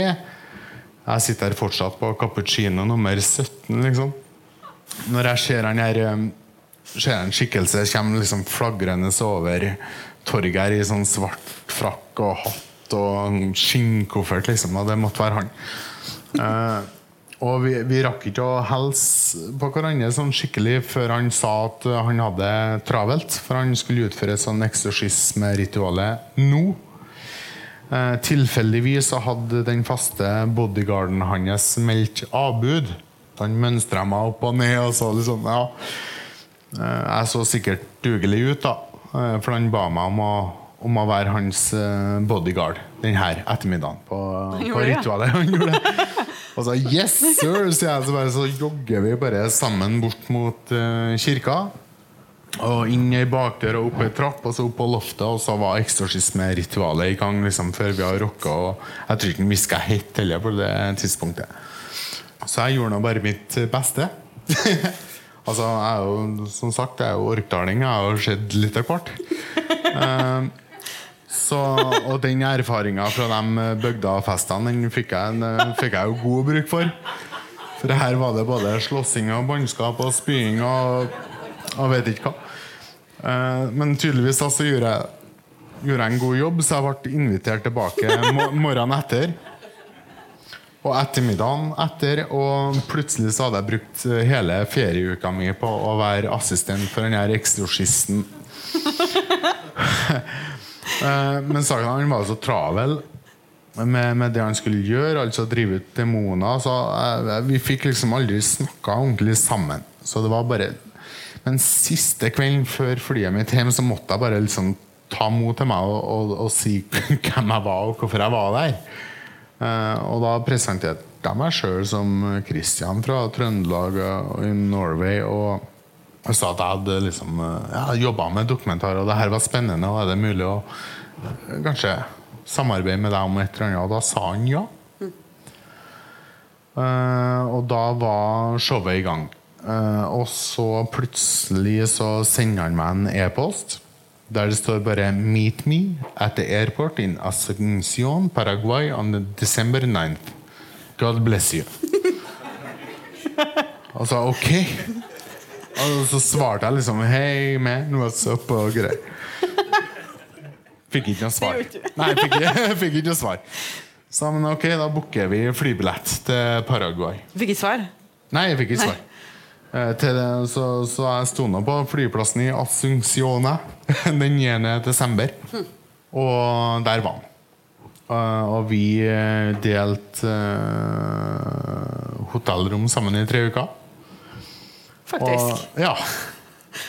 Jeg sitter her fortsatt på cappuccino nummer 17, liksom. Når jeg ser han her eh, Ser en skikkelse kommer liksom flagrende over torget her i sånn svart frakk og hatt og skinnkoffert, liksom. Og det måtte være han. Eh, og vi, vi rakk ikke å hilse på hverandre sånn skikkelig før han sa at han hadde travelt. For han skulle utføre sånn eksorsismeritualet nå. Eh, tilfeldigvis hadde den faste bodyguarden hans meldt avbud. Han mønstra meg opp og ned og så liksom Ja. Eh, jeg så sikkert dugelig ut, da. Eh, for han ba meg om å, om å være hans eh, bodyguard denne ettermiddagen på, på ritualet. Han gjorde det. Og så 'yes, sir', sier jeg. Så, bare, så jogger vi bare sammen bort mot uh, kirka. Og inn ei bakdør og opp ei trapp, og så opp på loftet. Og så var eksorsismeritualet i gang liksom, før vi har rocka. Og jeg tror ikke han hviska hett heller på det tidspunktet. Så jeg gjorde nå bare mitt beste. altså, jeg er jo, som sagt, jeg er jo orkdaling. Jeg har jo sett litt av hvert. Eh, så, og den erfaringa fra de bygdafestene Den fikk jeg, en, fikk jeg jo god bruk for. For her var det både slåssing og bannskap og spying og, og vet ikke hva. Eh, men tydeligvis altså, gjorde jeg, gjorde jeg en god jobb, så jeg ble invitert tilbake mo morgenen etter. Og ettermiddagen etter, og plutselig så hadde jeg brukt hele ferieuka mi på å være assistent for den her eksorsisten. Eh, Men han var så travel med, med det han skulle gjøre, altså drive ut demoner. Så eh, vi fikk liksom aldri snakka ordentlig sammen. Så det var bare Men siste kvelden før flyet mitt hjem, så måtte jeg bare liksom ta mot til meg og, og, og si hvem jeg var, og hvorfor jeg var der. Eh, og da presenterte jeg meg sjøl som Christian fra Trøndelag og Norway. Og jeg sa at jeg hadde liksom eh, ja, jobba med dokumentar, og det her var spennende. Og er det mulig å eh, kanskje samarbeide med deg om et eller annet? Og da sa han ja. Eh, og da var showet i gang. Uh, og så plutselig så sender han meg en e-post der det står bare 'Meet me at the airport in Asunción, Paraguay on December 9th'. God bless you. Og så ok. Og så svarte jeg liksom Hei, man, what's up?' og greier. Fikk ikke noe svar. Nei, fikk, fikk ikke noe svar. Så men ok, da booker vi flybillett til Paraguay. Fikk ikke svar? Nei, jeg fikk ikke svar. Eh, til det, så, så jeg sto nå på flyplassen i Assunciona den 9. desember. Og der var han. Uh, og vi eh, delte uh, hotellrom sammen i tre uker. Faktisk. Og, ja.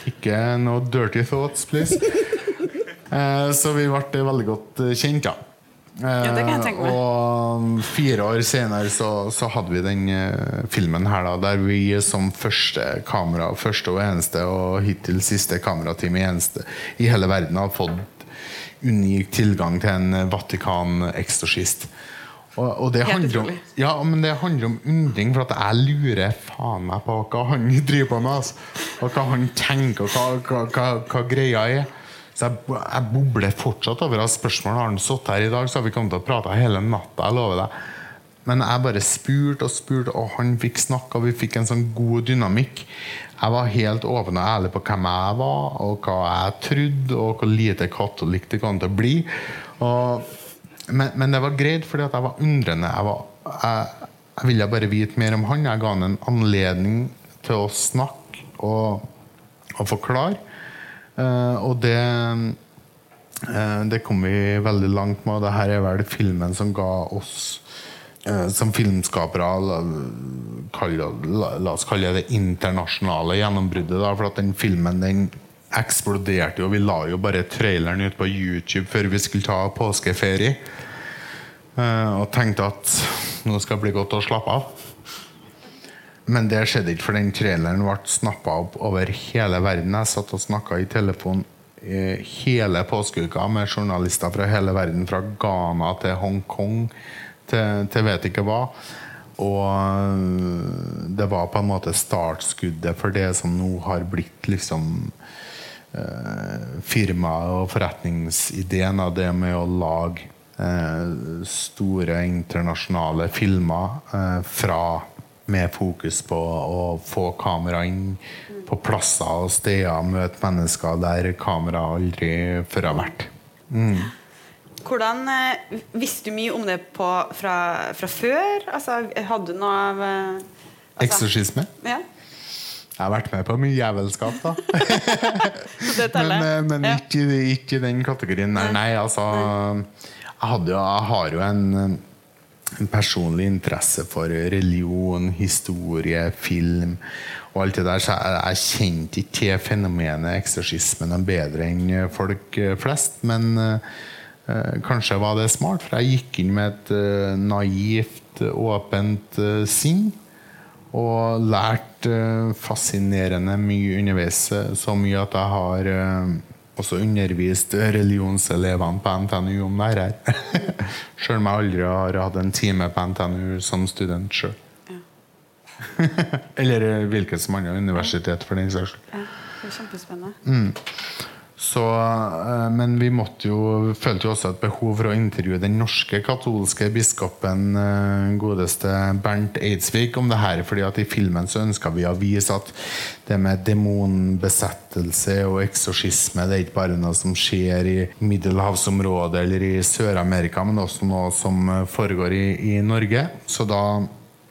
Ikke noe dirty thoughts, please. Eh, så vi ble veldig godt eh, kjent, da. Ja, det kan jeg tenke meg. Og fire år senere så, så hadde vi den eh, filmen her, da, der vi som første kamera, første og eneste, og hittil siste kamerateam i, eneste, i hele verden har fått unik tilgang til en Vatikan-ekstorsist. Og, og det, handler om, ja, men det handler om undring, for at jeg lurer faen meg på hva han driver på med. Altså. Og hva han tenker, og hva, hva, hva, greia er. Så jeg, jeg bobler fortsatt over av spørsmål. Har han sittet her i dag, så har vi kommet til å prate hele natta. Jeg lover deg. Men jeg bare spurte og spurte, og han fikk snakke, og vi fikk en sånn god dynamikk. Jeg var helt åpen og ærlig på hvem jeg var, og hva jeg trodde, og hvor lite katolikk det kom til å bli. Og, men, men det var greit, fordi jeg var undrende. Jeg, var, jeg, jeg ville bare vite mer om han. Jeg ga han en anledning til å snakke og, og forklare. Uh, og det uh, Det kom vi veldig langt med, og det her er vel filmen som ga oss uh, som filmskapere la, la, la oss kalle det internasjonale gjennombruddet. Da, for at den filmen den eksploderte jo. Vi la jo bare traileren ut på YouTube før vi skulle ta påskeferie. Eh, og tenkte at nå skal det bli godt å slappe av. Men det skjedde ikke, for den traileren ble snappa opp over hele verden. Jeg satt og snakka i telefon eh, hele påskeuka med journalister fra hele verden. Fra Ghana til Hongkong til, til vet ikke hva. Og øh, det var på en måte startskuddet for det som nå har blitt liksom eh, firmaet og forretningsideen av det med å lage eh, store internasjonale filmer eh, fra med fokus på å få kamera inn på plasser og steder, møte mennesker der kamera aldri før har vært. Mm. Hvordan eh, Visste du mye om det på, fra, fra før? Altså, hadde du noe av eh, altså, Eksorsisme? Ja, Jeg har vært med på mye jævelskap, da. men eh, men ikke, ikke den kategorien. Nei, nei altså jeg, jo, jeg har jo en, en personlig interesse for religion, historie, film og alt det der. Så jeg, jeg kjente ikke til fenomenet eksorsismen bedre enn folk eh, flest. Men eh, kanskje var det smart, for jeg gikk inn med et eh, naivt, åpent eh, sinn. Og lært eh, fascinerende mye underveis. eh, Så mye at jeg har eh, også undervist religionselevene på NTNU om det her. Sjøl om jeg aldri har hatt en time på NTNU som student sjøl. Eller eh, hvilket som annet universitet, for den saks skyld. Ja, det er kjempespennende. Mm. Så, eh, men vi måtte jo, følte jo også et behov for å intervjue den norske katolske biskopen eh, godeste Bernt Eidsvik om det her. fordi at i filmen så ønska vi å vise at det med demonbesettelse og eksorsisme det er ikke bare noe som skjer i middelhavsområdet eller i Sør-Amerika, men også noe som foregår i, i Norge. Så da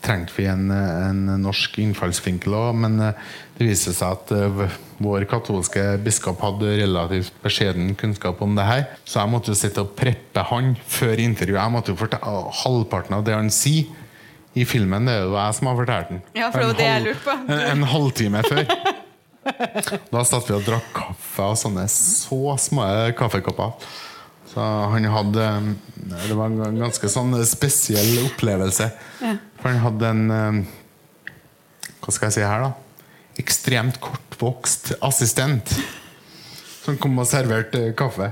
trengte vi en, en norsk innfallsvinkel òg, men eh, det viser seg at vår katolske biskop hadde relativt beskjeden kunnskap om det her. Så jeg måtte jo sitte og preppe han før intervjuet. Jeg måtte jo fortelle Halvparten av det han sier i filmen, det er jo jeg som har fortalt den. Ja, for En det jeg halv- lurte på. En, en halvtime før. Da satt vi og drakk kaffe av sånne så små kaffekopper. Så han hadde Det var en ganske sånn spesiell opplevelse. For han hadde en eh, Hva skal jeg si her, da? Ekstremt kortvokst assistent. Som kom og serverte kaffe.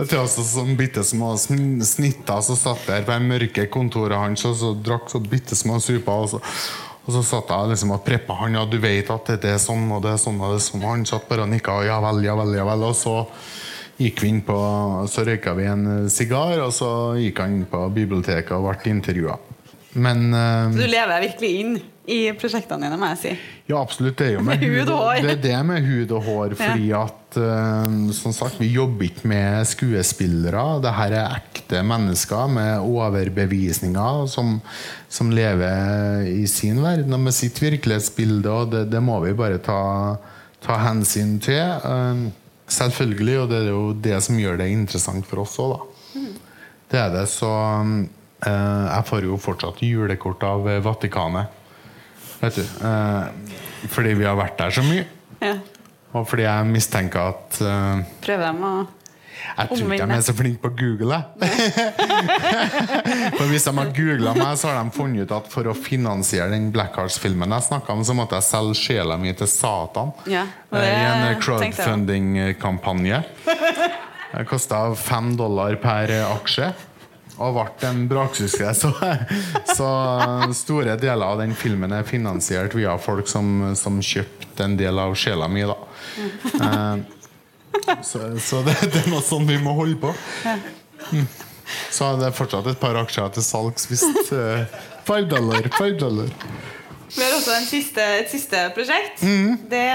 Til oss sånn bitte små sn- snitter som satt der på det mørke kontoret hans og så drakk så bitte små super. Og så, og så satt jeg liksom og preppa han, og du vet at det er sånn og det er sånn. Og det er sånn. Han satt bare og nikka. Ja vel, ja vel, ja vel. Og så gikk vi inn på Så røyka vi en sigar, og så gikk han inn på biblioteket og ble intervjua. Men uh, du lever virkelig inn i prosjektene dine, må jeg si. ja, absolutt. Det er jo med, hud og hår. Det er det med hud og hår. Fordi at eh, som sagt, vi jobber ikke med skuespillere. Det her er ekte mennesker med overbevisninger som, som lever i sin verden og med sitt virkelighetsbilde, og det, det må vi bare ta, ta hensyn til. Eh, selvfølgelig, og det er jo det som gjør det interessant for oss òg, da. Det er det, så eh, jeg får jo fortsatt julekort av Vatikanet. Vet du. Eh, fordi vi har vært der så mye. Ja. Og fordi jeg mistenker at eh, Prøver de å Jeg tror ikke de er så flinke på å Google. For Hvis de har googla meg, så har de funnet ut at for å finansiere den Black Hearts-filmen jeg snakka om, så måtte jeg selge sjela mi til Satan. Ja, Eh, I en også. crowdfunding-kampanje. Det kosta fem dollar per aksje. Og ble en braksuksess. Så, så store deler av den filmen er finansiert via folk som, som kjøpte en del av sjela mi. Da. Eh, så så det, det er noe sånn vi må holde på. Mm. Så det er fortsatt et par aksjer til salgs hvis eh, dollar, five dollar. Vi har også siste, et siste prosjekt. Det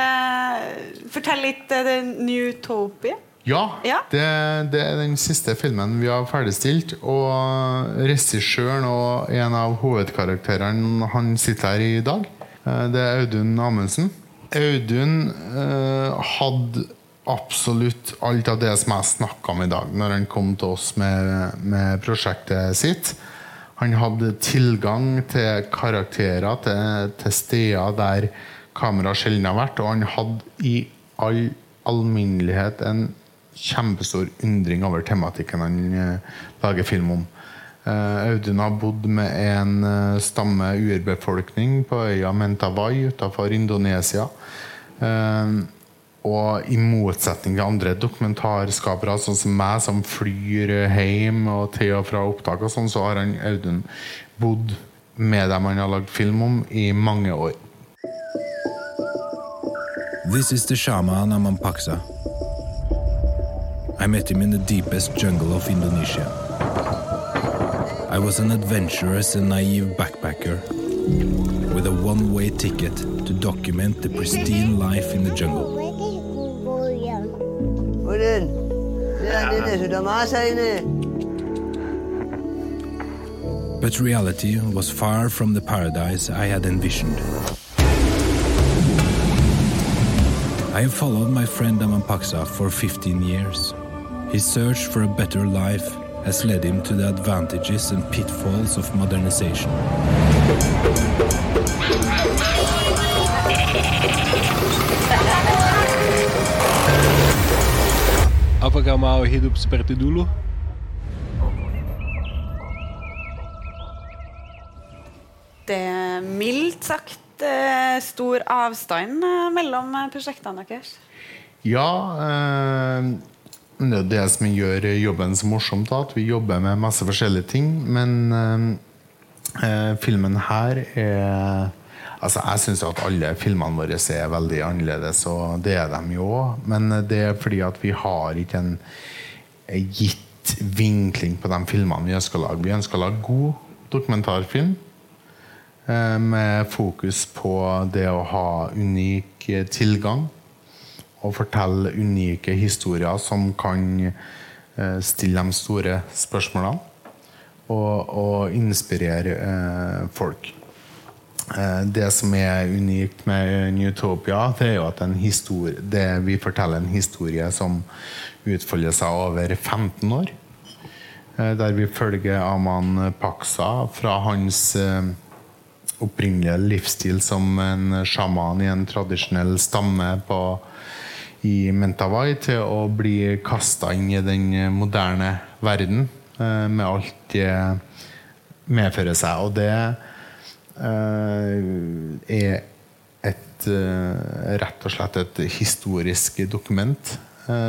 Fortell litt eh, det Newtopia. Ja, Ja. Det, det er den siste filmen vi har ferdigstilt. Og regissøren og en av hovedkarakterene Han sitter her i dag. Eh, Det er Audun Amundsen. Audun eh, hadde absolutt alt av det som jeg snakka om i dag, når han kom til oss med, med prosjektet sitt. Han hadde tilgang til karakterer, til, til steder der kamera sjelden har vært, og han hadde i all alminnelighet en kjempestor undring over tematikken han eh, lager film om. Eh, Audun har bodd med en eh, stamme urbefolkning på øya Mentawai utenfor Indonesia. Og i motsetning til andre dokumentarskapere, sånn som meg, som flyr hjem og til og fra opptak, og sånn, så har han Audun bodd med dem han har lagd film om, i mange år. This is the shaman Amampaksa. I met him in the deepest jungle of Indonesia. I was an adventurous and naive backpacker with a one way ticket to document the pristine life in the jungle. Udin, ini sudah masak ini. But reality was far from the paradise I had envisioned. I have followed my friend Amampaksa for 15 years. His search for a better life has led him to the advantages and pitfalls of modernization. Apakah mau hidup seperti dulu? Det er mildt sagt eh, stor avstand eh, mellom eh, prosjektene deres. Ja, eh, det er det som gjør jobben så morsomt, at vi jobber med masse forskjellige ting. Men eh, eh, filmen her er Altså, Jeg syns at alle filmene våre er veldig annerledes, og det er de jo òg. Men det er fordi at vi har ikke en gitt vinkling på de filmene vi ønsker å lage. Vi ønsker å lage god dokumentarfilm. eh, Med fokus på det å ha unik eh, tilgang og fortelle unike historier som kan eh, stille de store spørsmålene og, og inspirere eh, folk. Eh, det som er unikt med Newtopia, det er jo at historie, det vi forteller en historie som utfolder seg over 15 år. Eh, der vi følger Aman Paksa fra hans opprinnelige livsstil som en sjaman i en tradisjonell stamme på, i Mentawai til å bli kasta inn i den moderne verden eh, med alt det medfører seg. Og det eh, er et eh, rett og slett et historisk dokument,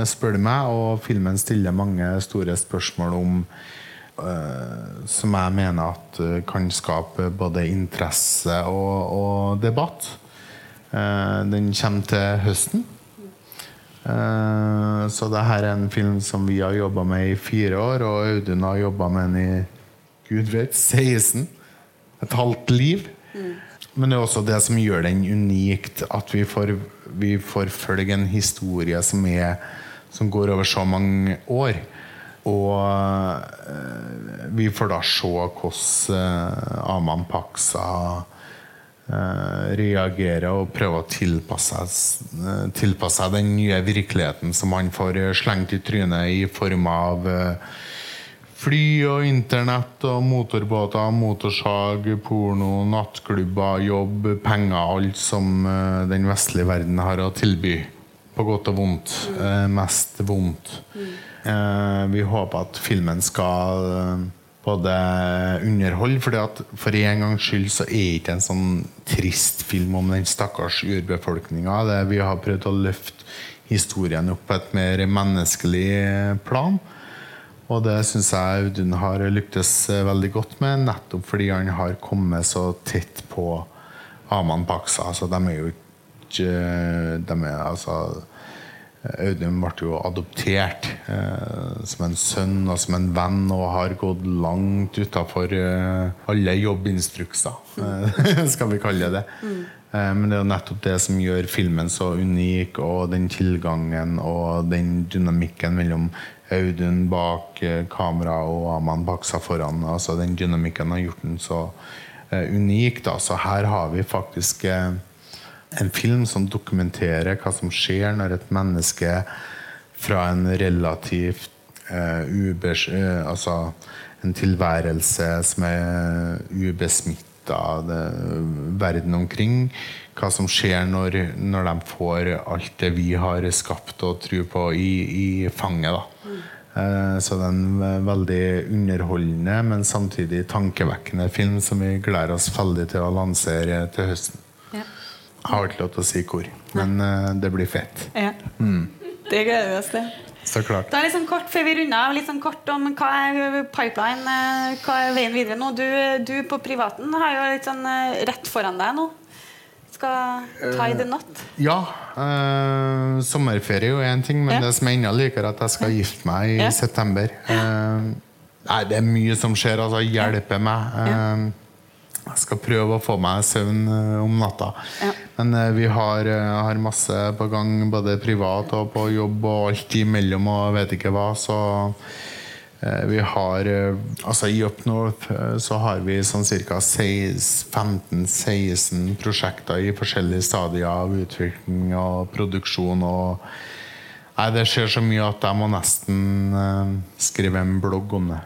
spør du meg. Og filmen stiller mange store spørsmål om som jeg mener at kan skape både interesse og, og debatt. Den kommer til høsten. Eh, så det her er en film som vi har jobba med i fire år, og Audun har jobba med den i Gud vet, 16. Et halvt liv. Men det er også det som gjør den unikt, at vi får, vi får følge en historie som, er, som går over så mange år. Og uh, vi får da se hvordan uh, Aman Paksa reagerer og prøver å tilpasse, seg- eh, seg den nye virkeligheten som han får eh, slengt i trynet i form av eh, Fly og internett og motorbåter, motorsag, porno, nattklubber, jobb, penger. Alt som eh, den vestlige verden har å tilby. På godt og vondt. Mm. mest vondt. Mm. vi håper at filmen skal eh, både underhold fordi at for en gangs skyld så er ikke en sånn trist film om den stakkars urbefolkninga. Vi har prøvd å løfte historien opp på et mer menneskelig plan. Og det syns jeg Audun har lyktes veldig godt med, nettopp fordi han har kommet så tett på Aman Paksa. Altså, de er jo ikke de er, altså, Audun ble jo adoptert eh, som en sønn og som en venn og har gått langt utafor eh, alle jobbinstrukser, mm. skal vi kalle det. Eh, Men det er jo nettopp det som gjør filmen så unik, og den tilgangen og den dynamikken mellom Audun bak eh, kamera og Aman seg foran. Altså Den dynamikken har gjort den så eh, unik. Da. Så her har vi faktisk eh, en film som dokumenterer hva som skjer når et menneske fra en relativt eh, ubes, eh, Altså en tilværelse som er ubesmitta verden omkring. Hva som skjer når, når de får alt det vi har skapt og tro på, i, i fanget. da Eh, Så det er en eh, veldig underholdende, men samtidig tankevekkende film som vi gleder oss veldig til å lansere til høsten. Jeg har ikke lov til å si hvor, men uh, det blir fett. Ja. Mm. Det gleder vi oss til. Så klart. Da er sånn kort før vi runder litt sånn kort om hva er pipeline, eh, hva er veien videre nå. Du, du på privaten har jo litt sånn eh, rett foran deg nå. Skal tie the knot. Ja. Uh, sommerferie er jo én ting, men Ja. det som jeg ennå liker, er at jeg skal gifte meg i Ja. september. Uh, nei, det er mye som skjer. Altså, hjelpe meg. Jeg skal prøve å få meg søvn eh, om natta. Men eh, vi har, eh, har masse på gang, både privat og på jobb og alt imellom og vet ikke hva. Så vi har Altså i Up North så har vi sånn ca. 15-16 prosjekter i forskjellige stadier av utvikling og produksjon. og Nei, Det skjer så mye at jeg må nesten skrive en blogg om det.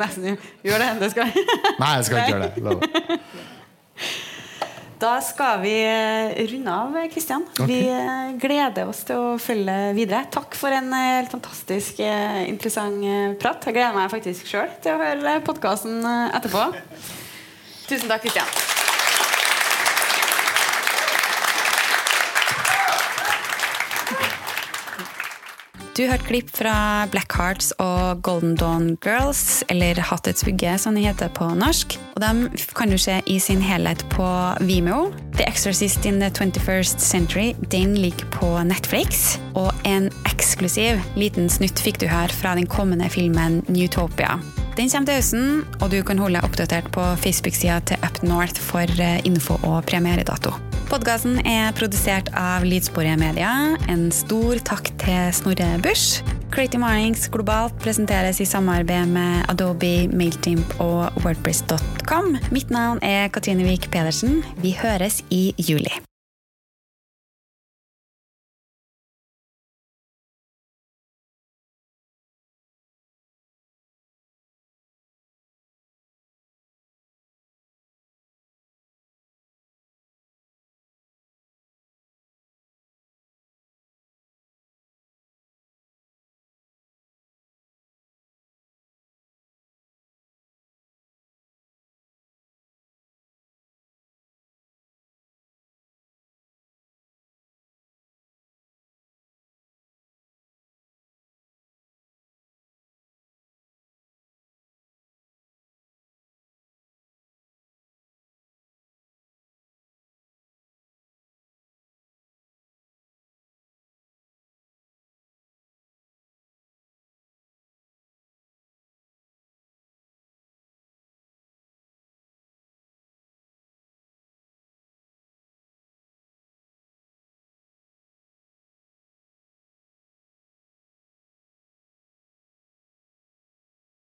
Nesten. Gjør det. Det skal Nei, jeg skal ikke gjøre det. Da skal vi eh, runde av, Kristian. Okay. Vi eh, gleder oss til å følge videre. Takk for en eh, helt fantastisk interessant prat. Jeg gleder meg faktisk sjøl til å høre podkasten etterpå. Tusen takk, Kristian. Du hørte klipp fra Black Hearts og Golden Dawn Girls, eller Hattets vugge, som de heter på norsk. Og De kan du se i sin helhet på Vimeo. The Exorcist in the 21st Century den ligger på Netflix. Og en eksklusiv liten snutt fikk du her fra den kommende filmen Newtopia. Den kommer til høsten, og du kan holde deg oppdatert på Facebook-sida til Up North for eh, info og premieredato. Podkasten er produsert av Lydsporet Media. En stor takk til Snorre Busch. Creative Mornings globalt presenteres i samarbeid med Adobe, Mailchimp og Wordpress.com. Mitt navn er Katrine Wiik Pedersen. Vi høres i juli.